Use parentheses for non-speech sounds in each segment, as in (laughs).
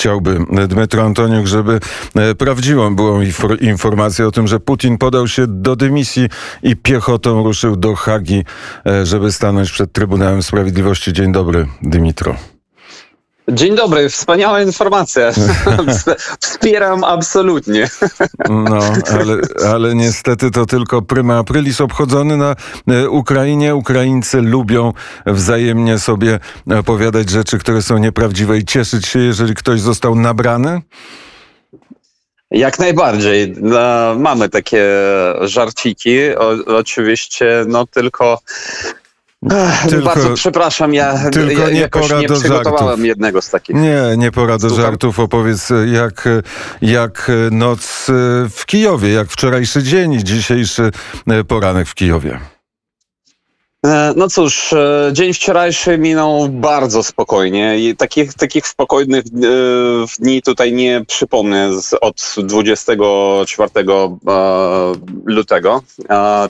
chciałby Dmytro Antoniuk, żeby prawdziwą była informacja o tym, że Putin podał się do dymisji i piechotą ruszył do Hagi, żeby stanąć przed Trybunałem Sprawiedliwości. Dzień dobry, Dymitro. Dzień dobry, wspaniała informacja. (laughs) Wspieram absolutnie. No, ale, ale niestety to tylko pryma aprilis obchodzony na e, Ukrainie. Ukraińcy lubią wzajemnie sobie opowiadać rzeczy, które są nieprawdziwe i cieszyć się, jeżeli ktoś został nabrany. Jak najbardziej. No, mamy takie żarciki. O, oczywiście, no tylko tylko, Bardzo przepraszam, ja, tylko ja nie jakoś nie przygotowałem żartów. jednego z takich. Nie, nie pora do żartów. Opowiedz, jak, jak noc w Kijowie, jak wczorajszy dzień dzisiejszy poranek w Kijowie. E, no cóż, e, dzień wczorajszy minął bardzo spokojnie i takich, takich spokojnych e, dni tutaj nie przypomnę od 24 lutego.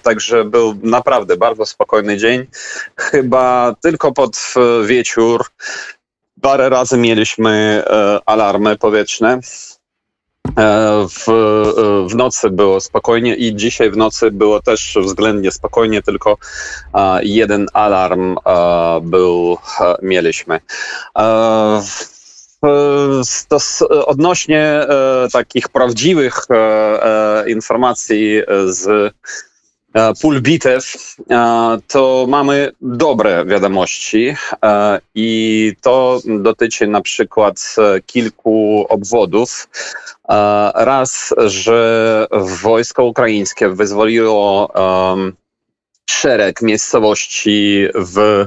Także był naprawdę bardzo spokojny dzień. Chyba tylko pod wieczór parę razy mieliśmy alarmy powietrzne. E, w, e, w nocy było spokojnie i dzisiaj w nocy było też względnie spokojnie, tylko e, jeden alarm był, mieliśmy. Odnośnie takich prawdziwych informacji z pól bitew, e, to mamy dobre wiadomości e, i to dotyczy na przykład kilku obwodów. Raz, że wojsko ukraińskie wyzwoliło szereg miejscowości w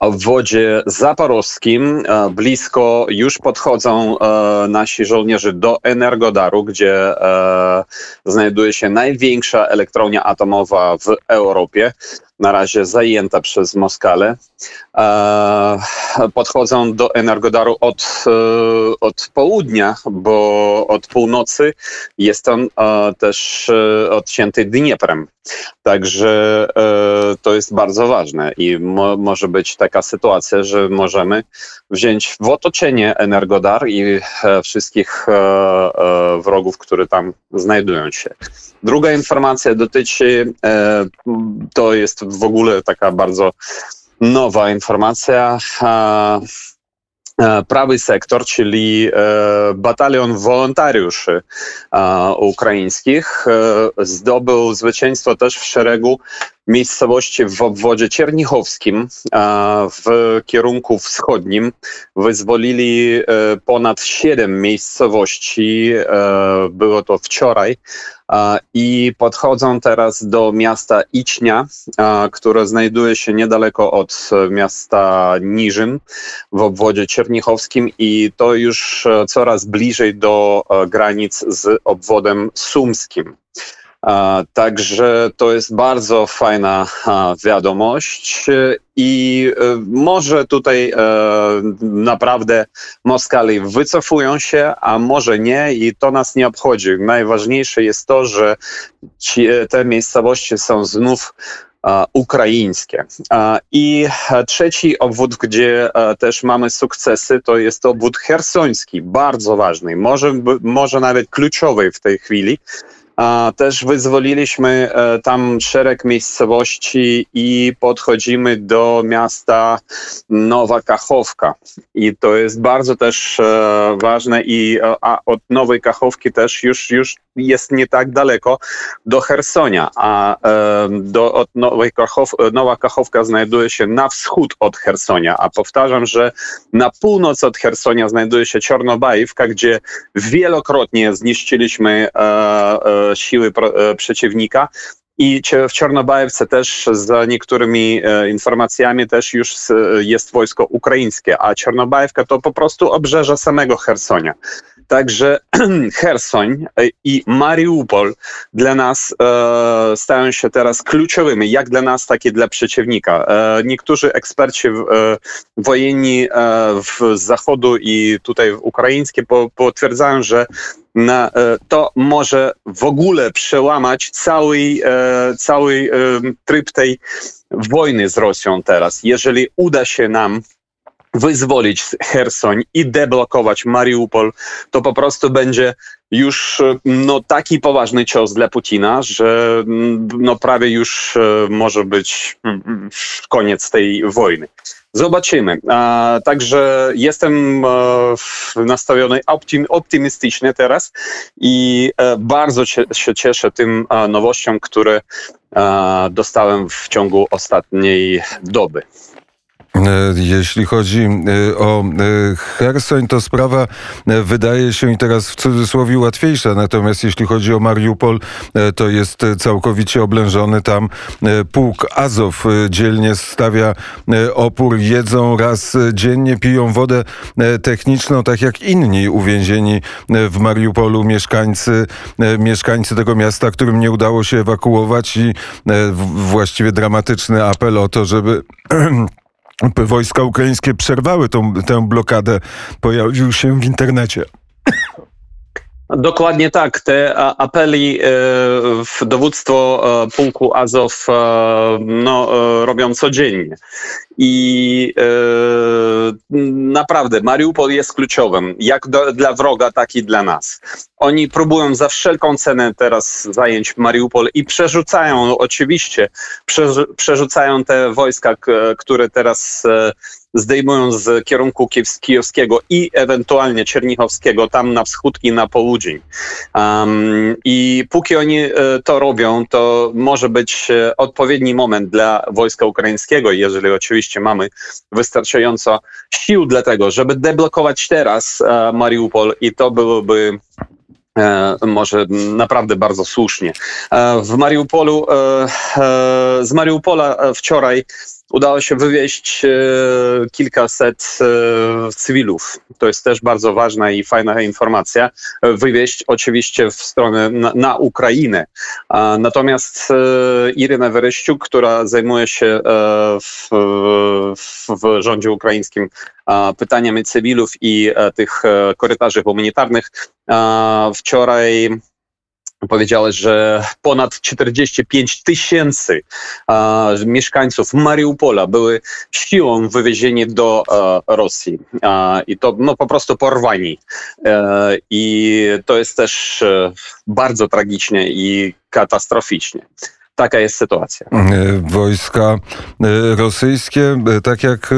obwodzie zaporowskim. E, blisko już podchodzą e, nasi żołnierze do Energodaru, gdzie e, znajduje się największa elektrownia atomowa w Europie na razie zajęta przez Moskale. Podchodzą do Energodaru od, od południa, bo od północy jest on też odcięty Dnieprem. Także to jest bardzo ważne i mo może być taka sytuacja, że możemy wziąć w otoczenie Energodar i e, wszystkich e, e, wrogów, które tam znajdują się. Druga informacja dotyczy, to jest w ogóle taka bardzo nowa informacja. Prawy sektor, czyli batalion wolontariuszy ukraińskich, zdobył zwycięstwo też w szeregu miejscowości w obwodzie czernichowskim w kierunku wschodnim. Wyzwolili e, ponad siedem miejscowości, e, było to wczoraj, i podchodzą teraz do miasta Icznia, które znajduje się niedaleko od miasta Niżyn w obwodzie czernichowskim i to już e, coraz bliżej do granic z obwodem sumskim. Także to jest bardzo fajna wiadomość i e, może tutaj e, naprawdę Moskali wycofują się, a może nie i to nas nie obchodzi. Najważniejsze jest to, że te miejscowości są znów ukraińskie. I trzeci obwód, gdzie też mamy sukcesy, to jest obwód hersoński, bardzo ważny, może, może nawet kluczowy w tej chwili. Też wyzwoliliśmy e, tam szereg miejscowości i podchodzimy do miasta Nowa Kachowka. I to jest bardzo też e, ważne i e, od Nowej Kachowki też już, już jest nie tak daleko do Hersonia, a do, od Nowej Kachow, Nowa Kachowka znajduje się na wschód od Hersonia, a powtarzam, że na północ od Hersonia znajduje się Czornobajówka, gdzie wielokrotnie zniszczyliśmy siły e, przeciwnika. I w Czornobajewce też za niektórymi e, informacjami też już jest wojsko ukraińskie, a Czornobajewka to po prostu obrzeża samego Hersonia. Także (clears throat) Hersoń e, i Mariupol dla nas e, stają się teraz kluczowymi, jak dla nas, tak i dla przeciwnika. E, niektórzy eksperci e, wojenni e, w zachodu i tutaj ukraińskie po, potwierdzają, że to może w ogóle przełamać cały, cały tryb tej wojny z Rosją teraz. Jeżeli uda się nam wyzwolić Hersoń i deblokować Mariupol, to po prostu będzie już no, taki poważny cios dla Putina, że no, prawie już może być koniec tej wojny. Zobaczymy. Także jestem nastawiony optymistycznie teraz i bardzo się cieszę tym nowościom, które dostałem w ciągu ostatniej doby. E, jeśli chodzi e, o e, Hersoń, to sprawa wydaje się i teraz w cudzysłowie łatwiejsza. Natomiast jeśli chodzi o Mariupol, to jest całkowicie oblężony. Tam pułk Azow dzielnie stawia opór, jedzą raz dziennie, piją wodę techniczną, tak jak inni uwięzieni w Mariupolu mieszkańcy, mieszkańcy tego miasta, którym nie udało się ewakuować i właściwie dramatyczny apel o to, żeby (clears throat) wojska ukraińskie przerwały tą, tę blokadę, pojawił się w internecie. Dokładnie tak. Te apeli e, w dowództwo e, pułku Azow e, no, robią codziennie. I naprawdę Mariupol jest kluczowym, jak do, dla wroga, tak i dla nas. Oni próbują za wszelką cenę teraz zająć Mariupol i przerzucają, oczywiście, przerzucają te wojska, które teraz zdejmują z kierunku kijowskiego i ewentualnie czernichowskiego tam na wschód i na południe. Um, I póki oni e, to robią, to może być e, odpowiedni moment dla wojska ukraińskiego, jeżeli oczywiście mamy wystarczająco sił dla tego, żeby deblokować teraz e, Mariupol i to byłoby może naprawdę bardzo słusznie. W Mariupolu, z Mariupola wczoraj udało się wywieźć e, kilkaset e, cywilów. To jest też bardzo ważna i fajna informacja. Wywieźć oczywiście w stronę na, na Ukrainę. Natomiast e, Iryna Wereściuk, która zajmuje się w, w rządzie ukraińskim pytaniami cywilów i tych korytarzy humanitarnych, wczoraj Powiedziałeś, że ponad 45 tysięcy mieszkańców Mariupola były siłą wywiezieni do e, Rosji i to no, po prostu porwani. E, I to jest też e, bardzo tragicznie i katastroficznie taka jest sytuacja. E, wojska rosyjskie, tak jak,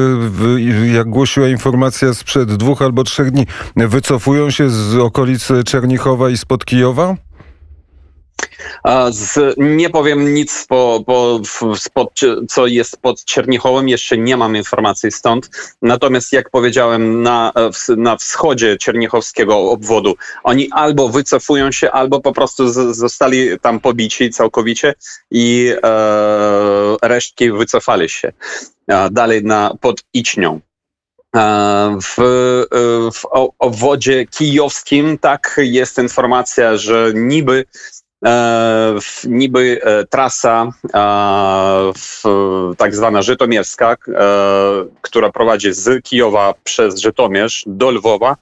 jak głosiła informacja sprzed dwóch albo trzech dni, wycofują się z okolic Czernichowa i spod Kijowa? Z, nie powiem nic, po, po, spod, co jest pod Czernichowem, jeszcze nie mam informacji stąd. Natomiast jak powiedziałem, na, na wschodzie Czernichowskiego obwodu oni albo wycofują się, albo po prostu z, zostali tam pobici całkowicie i e, resztki wycofali się e, dalej na, pod Icznią. E, w, w obwodzie kijowskim tak jest informacja, że niby E, niby e, trasa tak zwana żytomierska, e, która prowadzi z Kijowa przez Żytomierz do Lwowa,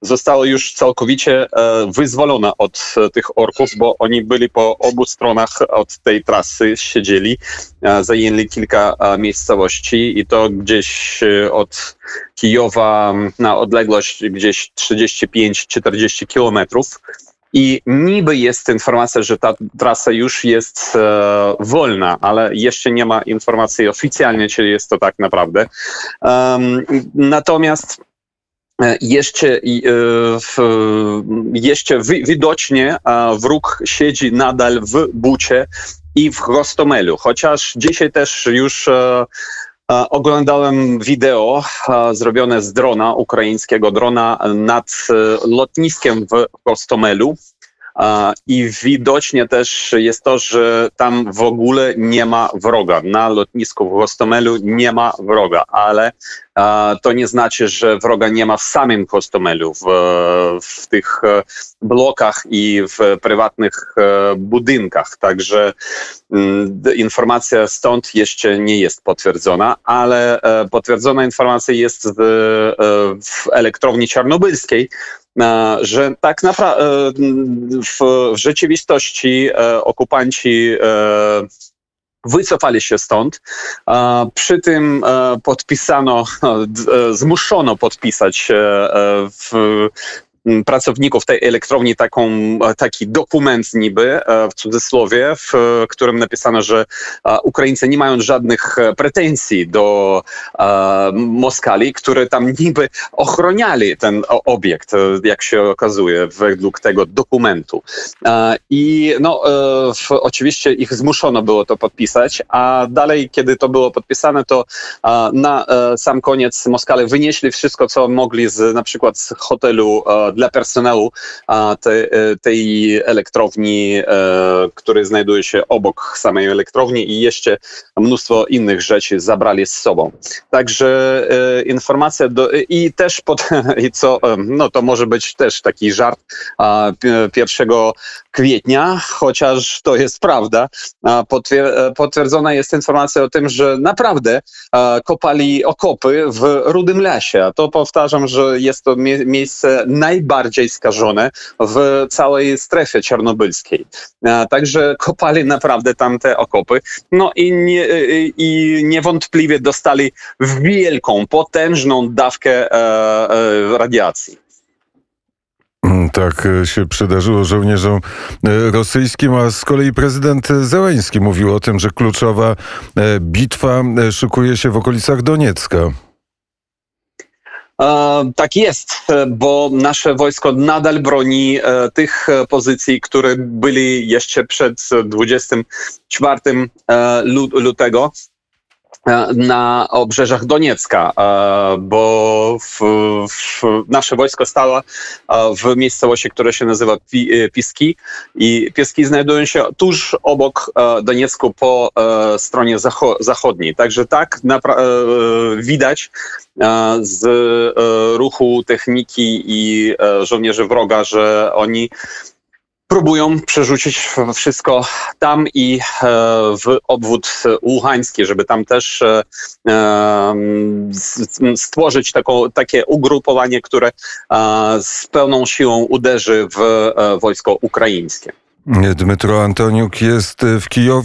została już całkowicie wyzwolona od tych orków, bo oni byli po obu stronach od tej trasy, siedzieli, zajęli kilka miejscowości i to gdzieś od Kijowa na odległość gdzieś 35-40 kilometrów. I niby jest informacja, że ta trasa już jest e, wolna, ale jeszcze nie ma informacji oficjalnie, czy jest to tak naprawdę. Um, natomiast e, jeszcze, e, jeszcze widocznie wróg siedzi nadal w Bucie i w Rostomelu, chociaż dzisiaj też już Oglądałem wideo zrobione z drona, ukraińskiego drona nad e, lotniskiem w Rostomelu. I widocznie też jest to, że tam w ogóle nie ma wroga. Na lotnisku w Hostomelu nie ma wroga, ale to nie znaczy, że wroga nie ma w samym Hostomelu, w, w tych e, blokach i w prywatnych e, budynkach. Także mm, informacja stąd jeszcze nie jest potwierdzona, ale e, potwierdzona informacja jest w, w elektrowni czarnobylskiej, że tak naprawdę w, w rzeczywistości okupanci wycofali się stąd. Przy tym e, podpisano, (laughs) e, zmuszono podpisać e, w pracowników tej elektrowni taką, e, taki dokument niby, e, w cudzysłowie, w e, którym napisano, że Ukraińcy nie mają żadnych pretensji do Moskali, które tam niby ochroniali ten obiekt, jak się okazuje, według tego dokumentu. I no, oczywiście ich zmuszono było to podpisać, a dalej, kiedy to było podpisane, to na sam koniec Moskale wynieśli wszystko, co mogli z na przykład z hotelu dla personelu te, e, tej elektrowni, e, który znajduje się obok samej elektrowni i jeszcze mnóstwo innych rzeczy zabrali z sobą. Także e, informacja do, i też pod, (laughs) i co, no to może być też taki żart a, pi- 1 kwietnia, chociaż to jest prawda. Potwierdzona jest informacja o tym, że naprawdę kopali okopy w Rudym Lesie. A to powtarzam, że jest to mie- miejsce najbardziej skażone w całej strefie czarnobylskiej. Także kopali naprawdę tam te okopy. No i, nie, i- niewątpliwie dostali wielką, potężną dawkę e, e, radiacji. Mm, Tak się przydarzyło żołnierzom e, rosyjskim, a z kolei prezydent Zełański mówił o tym, że kluczowa bitwa szykuje się w okolicach Doniecka. E, Tak jest, bo nasze wojsko nadal broni e, tych e, pozycji, które byli jeszcze przed e, 24 e, lu- lutego na obrzeżach Doniecka, e, bo w, w, nasze wojsko stało e, w miejscowości, która się nazywa Pi, e, Piski i Pieski znajdują się tuż obok e, Doniecku po e, stronie zacho- zachodniej. Także tak e, widać e, z e, ruchu techniki i e, żołnierzy wroga, że oni próbują przerzucić wszystko tam i e, w obwód łuchański, żeby tam też e, e, stworzyć taką, takie ugrupowanie, które z pełną siłą uderzy w wojsko ukraińskie. Dmytro Antoniuk jest w Kijowie.